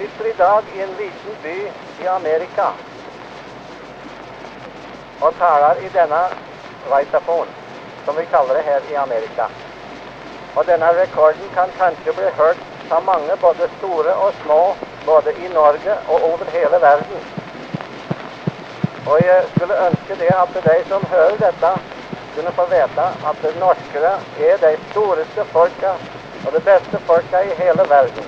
sitter i dag i en liten by i Amerika og taler i denne veitafon som vi kaller det her i Amerika. Og denne rekorden kan kanskje bli hørt av mange, både store og små, både i Norge og over hele verden. Og jeg skulle ønske det at de som hører dette, kunne få vite at norskere er de storeste folka og de beste folka i hele verden.